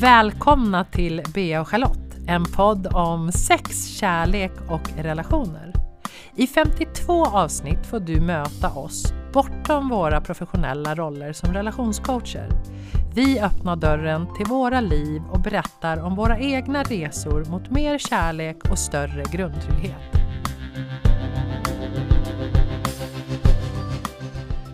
Välkomna till Bea och Charlotte, en podd om sex, kärlek och relationer. I 52 avsnitt får du möta oss bortom våra professionella roller som relationscoacher. Vi öppnar dörren till våra liv och berättar om våra egna resor mot mer kärlek och större grundtrygghet.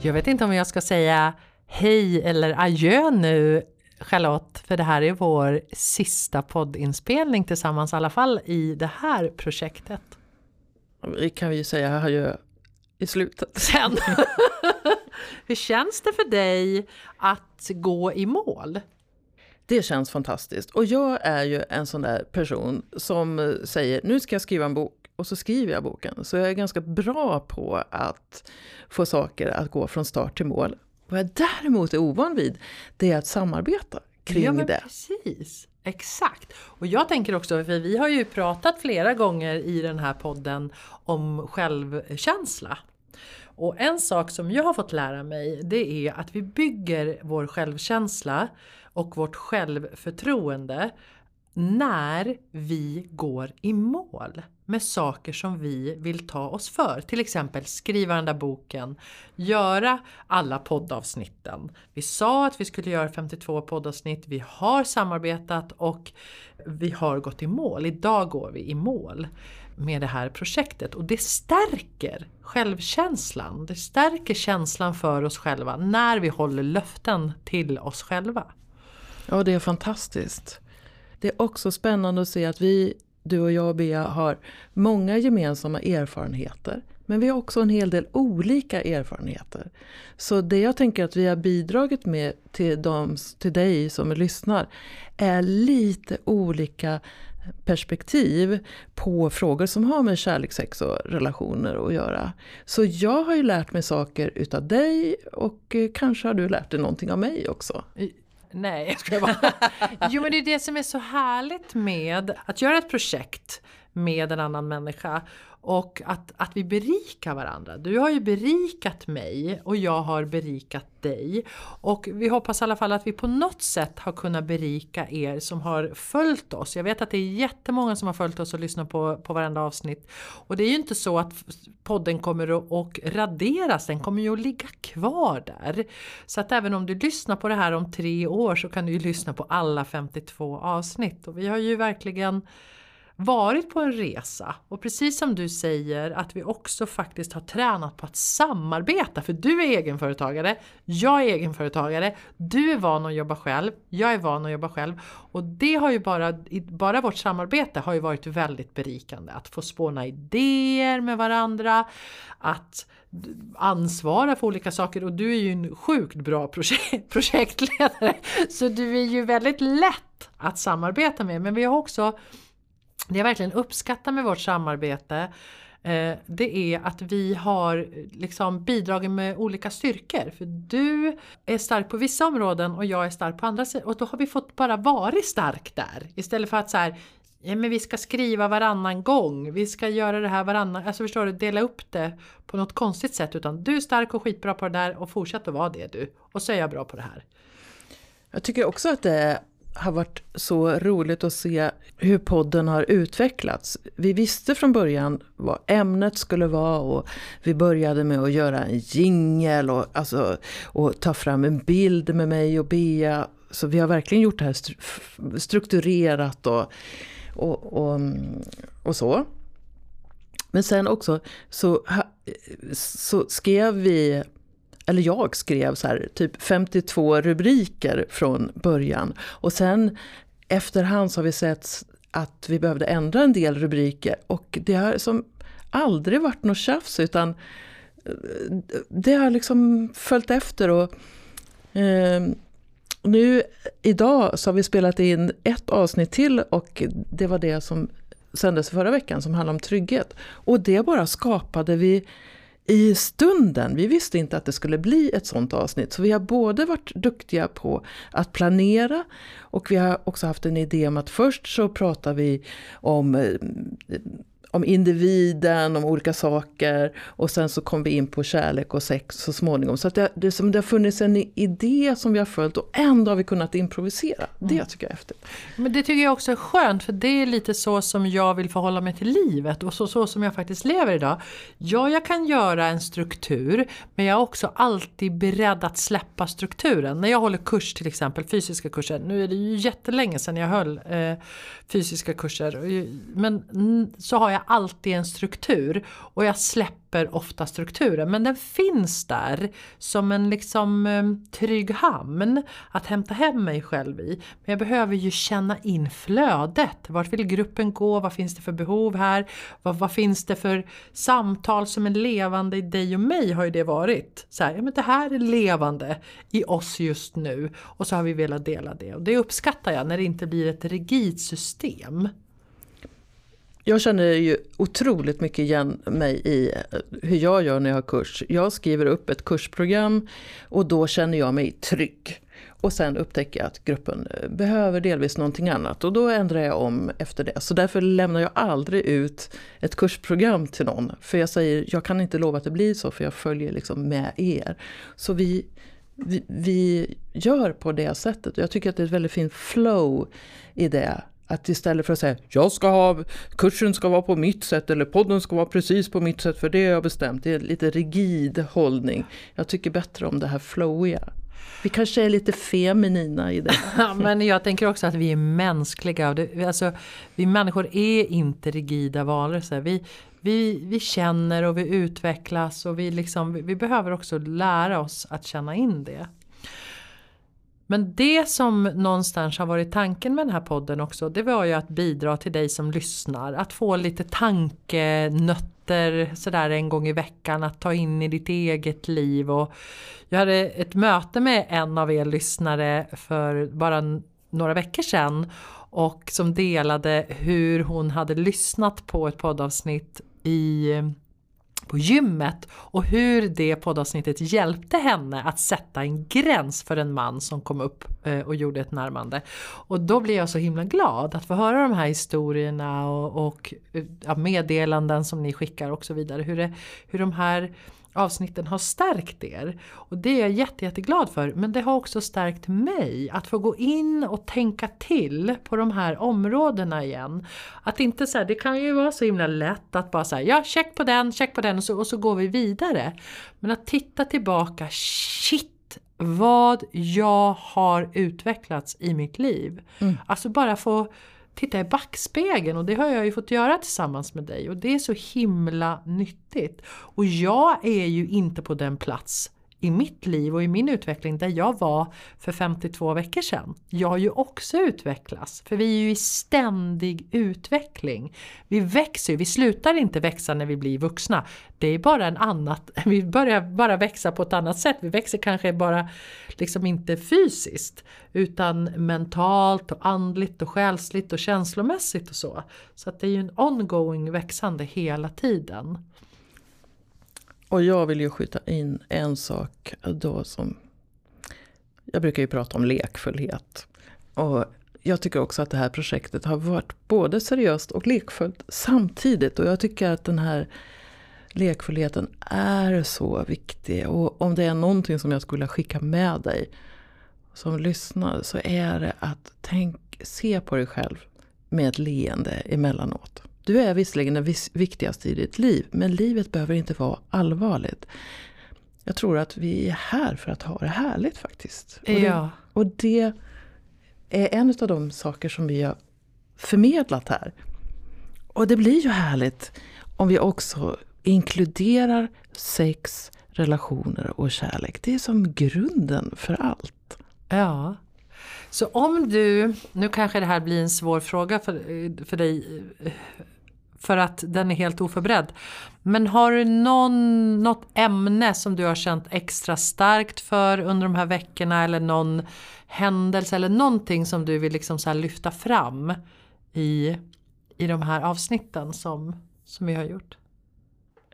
Jag vet inte om jag ska säga hej eller adjö nu Charlotte, för det här är vår sista poddinspelning tillsammans, i alla fall i det här projektet. Det kan vi ju säga adjö i slutet. Sen. Hur känns det för dig att gå i mål? Det känns fantastiskt. Och jag är ju en sån där person som säger nu ska jag skriva en bok och så skriver jag boken. Så jag är ganska bra på att få saker att gå från start till mål. Vad jag däremot är ovan vid, det är att samarbeta kring ja, det. Precis, exakt. Och jag tänker också, för vi har ju pratat flera gånger i den här podden om självkänsla. Och en sak som jag har fått lära mig det är att vi bygger vår självkänsla och vårt självförtroende när vi går i mål med saker som vi vill ta oss för. Till exempel skriva den där boken, göra alla poddavsnitten. Vi sa att vi skulle göra 52 poddavsnitt, vi har samarbetat och vi har gått i mål. Idag går vi i mål med det här projektet och det stärker självkänslan. Det stärker känslan för oss själva när vi håller löften till oss själva. Ja, det är fantastiskt. Det är också spännande att se att vi, du och jag och Bea, har många gemensamma erfarenheter. Men vi har också en hel del olika erfarenheter. Så det jag tänker att vi har bidragit med till, dem, till dig som lyssnar är lite olika perspektiv på frågor som har med kärlek, sex och relationer att göra. Så jag har ju lärt mig saker utav dig och eh, kanske har du lärt dig någonting av mig också. Nej, jag skojar bara... jo men det är det som är så härligt med att göra ett projekt med en annan människa och att, att vi berikar varandra. Du har ju berikat mig och jag har berikat dig. Och vi hoppas i alla fall att vi på något sätt har kunnat berika er som har följt oss. Jag vet att det är jättemånga som har följt oss och lyssnat på, på varenda avsnitt. Och det är ju inte så att podden kommer att och raderas, den kommer ju att ligga kvar där. Så att även om du lyssnar på det här om tre år så kan du ju lyssna på alla 52 avsnitt. Och vi har ju verkligen varit på en resa. Och precis som du säger att vi också faktiskt har tränat på att samarbeta. För du är egenföretagare, jag är egenföretagare, du är van att jobba själv, jag är van att jobba själv. Och det har ju bara, bara vårt samarbete har ju varit väldigt berikande. Att få spåna idéer med varandra, att ansvara för olika saker. Och du är ju en sjukt bra projektledare. Så du är ju väldigt lätt att samarbeta med. Men vi har också det jag verkligen uppskattar med vårt samarbete eh, det är att vi har liksom bidragit med olika styrkor. För du är stark på vissa områden och jag är stark på andra och då har vi fått bara vara stark där. Istället för att så här, ja, men vi ska skriva varannan gång, vi ska göra det här varannan, alltså förstår du, dela upp det på något konstigt sätt. Utan du är stark och skitbra på det där och fortsätt att vara det du. Och så är jag bra på det här. Jag tycker också att det har varit så roligt att se hur podden har utvecklats. Vi visste från början vad ämnet skulle vara och vi började med att göra en jingel och, alltså, och ta fram en bild med mig och Bea. Så vi har verkligen gjort det här strukturerat och, och, och, och så. Men sen också så, så skrev vi eller jag skrev så här, typ 52 rubriker från början. Och sen efterhand så har vi sett att vi behövde ändra en del rubriker. Och det har som aldrig varit något tjafs utan eh, det har liksom följt efter. Och, eh, nu idag så har vi spelat in ett avsnitt till och det var det som sändes förra veckan som handlade om trygghet. Och det bara skapade vi i stunden. Vi visste inte att det skulle bli ett sånt avsnitt. Så vi har både varit duktiga på att planera och vi har också haft en idé om att först så pratar vi om eh, om individen, om olika saker. Och sen så kom vi in på kärlek och sex så småningom. Så det, det, som det har funnits en idé som vi har följt och ändå har vi kunnat improvisera. Det Mm. tycker jag är häftigt. Men det tycker jag också är skönt för det är lite så som jag vill förhålla mig till livet och så, så som jag faktiskt lever idag. Ja, jag kan göra en struktur men jag är också alltid beredd att släppa strukturen. När jag håller kurs till exempel, fysiska kurser, nu är det ju jättelänge sedan jag höll eh, fysiska kurser. Men så har jag jag alltid en struktur och jag släpper ofta strukturen. Men den finns där som en liksom eh, trygg hamn att hämta hem mig själv i. Men jag behöver ju känna in flödet. Vart vill gruppen gå? Vad finns det för behov här? Vad, vad finns det för samtal som är levande i dig och mig har ju det varit. Så här, ja, men det här är levande i oss just nu och så har vi velat dela det. Och det uppskattar jag när det inte blir ett rigidt system. Jag känner ju otroligt mycket igen mig i eh, hur jag gör när jag har kurs. Jag skriver upp ett kursprogram och då känner jag mig trygg. Och sen upptäcker jag att gruppen eh, behöver delvis någonting annat och då ändrar jag om efter det. Så därför lämnar jag aldrig ut ett kursprogram till någon. För jag säger, jag kan inte lova att det blir så för jag följer liksom med er. Så vi, vi, vi gör på det sättet. Jag tycker att det är ett väldigt fint flow i det. Att istället för att säga jag ska ha, kursen ska vara på mitt sätt eller podden ska vara precis på mitt sätt för det har jag bestämt. Det är lite rigid hållning. Jag tycker bättre om det här flowiga. Vi kanske är lite feminina i det. Ja, men jag tänker också att vi är mänskliga. Det, alltså, vi människor är inte rigida varelser. Vi, vi, vi känner och vi utvecklas och vi, liksom, vi behöver också lära oss att känna in det. Men det som någonstans har varit tanken med den här podden också det var ju att bidra till dig som lyssnar. Att få lite tankenötter sådär en gång i veckan att ta in i ditt eget liv. Och jag hade ett möte med en av er lyssnare för bara några veckor sedan och som delade hur hon hade lyssnat på ett poddavsnitt i på gymmet och hur det poddavsnittet hjälpte henne att sätta en gräns för en man som kom upp eh, och gjorde ett närmande. Och då blir jag så himla glad att få höra de här historierna och, och eh, ja, meddelanden som ni skickar och så vidare. Hur, det, hur de här avsnitten har stärkt er. Och det är jag jätte, jätteglad för. Men det har också stärkt mig att få gå in och tänka till på de här områdena igen. Att inte så här, det kan ju vara så himla lätt att bara säga ja check på den, check på den och så, och så går vi vidare. Men att titta tillbaka, shit vad jag har utvecklats i mitt liv. Mm. Alltså bara få titta i backspegeln och det har jag ju fått göra tillsammans med dig och det är så himla nyttigt. Och jag är ju inte på den plats i mitt liv och i min utveckling där jag var för 52 veckor sedan. Jag har ju också utvecklats, för vi är ju i ständig utveckling. Vi växer ju, vi slutar inte växa när vi blir vuxna. Det är bara en annat, vi börjar bara växa på ett annat sätt. Vi växer kanske bara liksom inte fysiskt utan mentalt och andligt och själsligt och känslomässigt och så. Så att det är ju en ongoing växande hela tiden. Och jag vill ju skjuta in en sak då som... Jag brukar ju prata om lekfullhet. Och jag tycker också att det här projektet har varit både seriöst och lekfullt samtidigt. Och jag tycker att den här lekfullheten är så viktig. Och om det är någonting som jag skulle vilja skicka med dig som lyssnar så är det att tänk, se på dig själv med ett leende emellanåt. Du är visserligen den viktigaste i ditt liv, men livet behöver inte vara allvarligt. Jag tror att vi är här för att ha det härligt faktiskt. Och det, Ja. och det är en av de saker som vi har förmedlat här. Och det blir ju härligt om vi också inkluderar sex, relationer och kärlek. Det är som grunden för allt. Ja. Så om du, nu kanske det här blir en svår fråga för, för dig för att den är helt oförberedd. Men har du någon, något ämne som du har känt extra starkt för under de här veckorna eller någon händelse eller någonting som du vill liksom så lyfta fram i, i de här avsnitten som, som vi har gjort?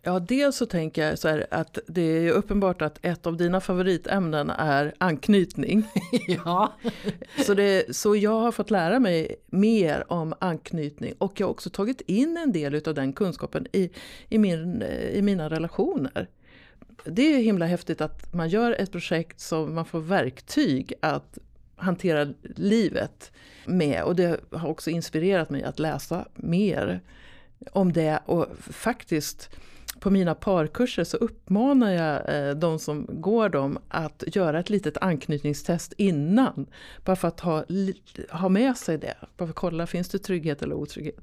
Ja, dels så tänker jag så här att det är ju uppenbart att ett av dina favoritämnen är anknytning. ja. så, det, så jag har fått lära mig mer om anknytning och jag har också tagit in en del av den kunskapen i, i, min, i mina relationer. Det är himla häftigt att man gör ett projekt som man får verktyg att hantera livet med. Och det har också inspirerat mig att läsa mer om det och faktiskt på mina parkurser så uppmanar jag eh, de som går dem att göra ett litet anknytningstest innan. Bara för att ha, ha med sig det. Bara för att kolla, finns det trygghet eller otrygghet?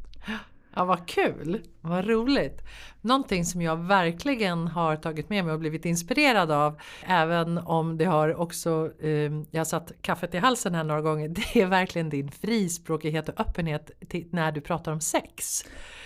Ja, vad kul! Vad roligt! Någonting som jag verkligen har tagit med mig och blivit inspirerad av, även om det har också, eh, jag satt kaffet i halsen här några gånger, det är verkligen din frispråkighet och öppenhet till, när du pratar om sex.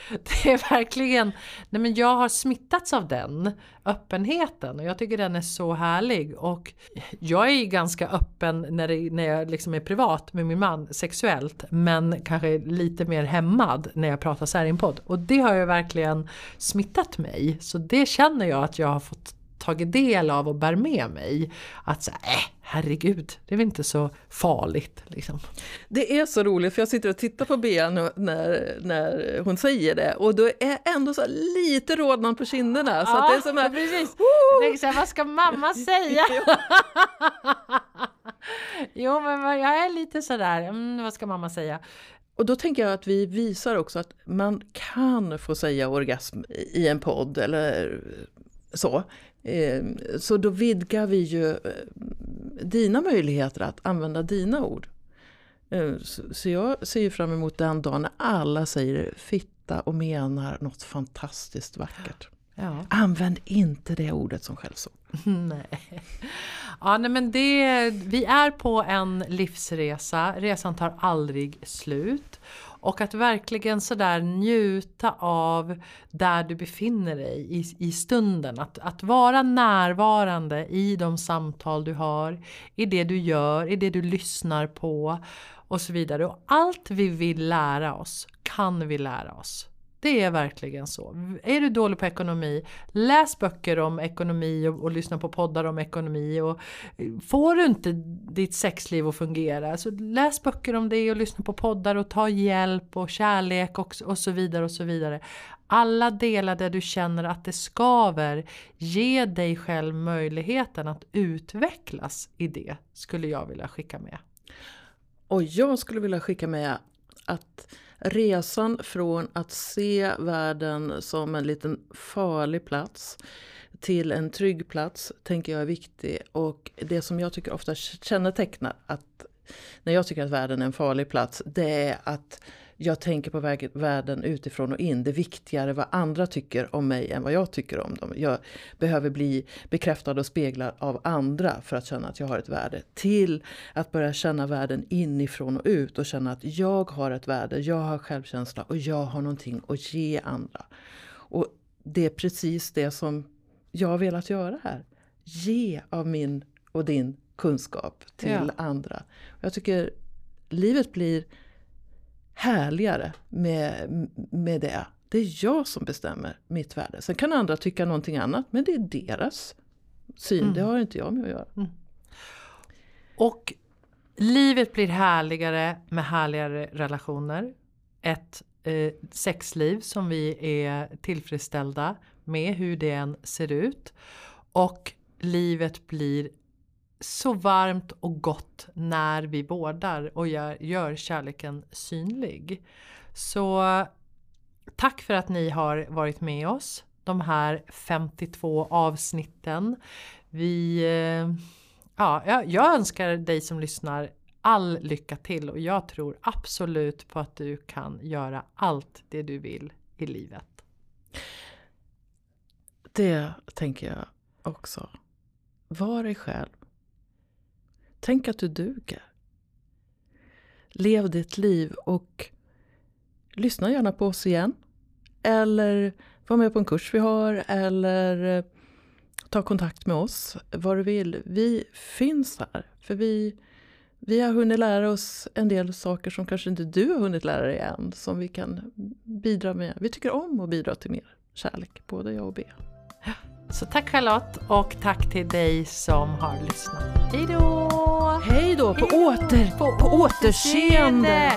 Det är verkligen, nej men jag har smittats av den öppenheten och jag tycker den är så härlig och jag är ganska öppen när, det, när jag liksom är privat med min man sexuellt men kanske lite mer hämmad när jag pratar så här i en podd och det har ju verkligen smittat mig så det känner jag att jag har fått tagit del av och bär med mig. Att säga, äh, herregud, det är väl inte så farligt. Liksom. Det är så roligt för jag sitter och tittar på Bea när, när hon säger det och då är ändå så lite rodnad på kinderna. Så ja, att det är som här, precis. Jag så här, vad ska mamma säga? jo men jag är lite sådär, mm, vad ska mamma säga? Och då tänker jag att vi visar också att man kan få säga orgasm i en podd eller eh, så. Ehm, så då vidgar vi ju eh, dina möjligheter att använda dina ord. Ehm, så jag ser ju fram emot den dagen när alla säger fitta och menar något fantastiskt vackert. Ja. Använd inte det ordet som skällsord. nej. Ja, nej men det, vi är på en livsresa. Resan tar aldrig slut. Och att verkligen sådär njuta av där du befinner dig i, i stunden. Att, att vara närvarande i de samtal du har, i det du gör, i det du lyssnar på och så vidare. Och allt vi vill lära oss kan vi lära oss. Det är verkligen så. Är du dålig på ekonomi, läs böcker om ekonomi och, och, lyssna på poddar om ekonomi. Och eh, får du inte ditt sexliv att fungera, så läs böcker om det och lyssna på poddar och ta hjälp och kärlek och, och så vidare och så vidare. Alla delar där du känner att det skaver, ge dig själv möjligheten att utvecklas i det, skulle jag vilja skicka med. Och jag skulle vilja skicka med att resan från att se världen som en liten farlig plats till en trygg plats tänker jag är viktig. Och det som jag tycker ofta kännetecknar att när jag tycker att världen är en farlig plats, det är att jag tänker på världen utifrån och in. Det är viktigare vad andra tycker om mig än vad jag tycker om dem. Jag behöver bli bekräftad och speglad av andra för att känna att jag har ett värde. Till att börja känna världen inifrån och ut och känna att jag har ett värde, jag har självkänsla och jag har någonting att ge andra. Och det är precis det som jag har velat göra här. Ge av min och din kunskap till ja. andra. Jag tycker livet blir härligare med, med det. Det är jag som bestämmer mitt värde. Sen kan andra tycka någonting annat, men det är deras syn. Mm. Det har inte jag med att göra. Mm. Och livet blir härligare med härligare relationer. Ett eh, sexliv som vi är tillfredsställda med hur det än ser ut. Och livet blir så varmt och gott när vi vårdar och gör, gör kärleken synlig. Så tack för att ni har varit med oss de här 52 avsnitten. Vi, eh, ja, jag, jag önskar dig som lyssnar all lycka till och jag tror absolut på att du kan göra allt det du vill i livet. Det tänker jag också. Var dig själv. Tänk att du duger. Lev ditt liv och lyssna gärna på oss igen. Eller var med på en kurs vi har eller eh, ta kontakt med oss vad du vill. Vi finns här. För vi, vi har hunnit lära oss en del saker som kanske inte du har hunnit lära dig än. Som vi kan bidra med. Vi tycker om att bidra till mer kärlek, både jag och Bea. Så tack Charlotte och tack till dig som har lyssnat. Hej då! Hej då, på, åter, på, på återseende!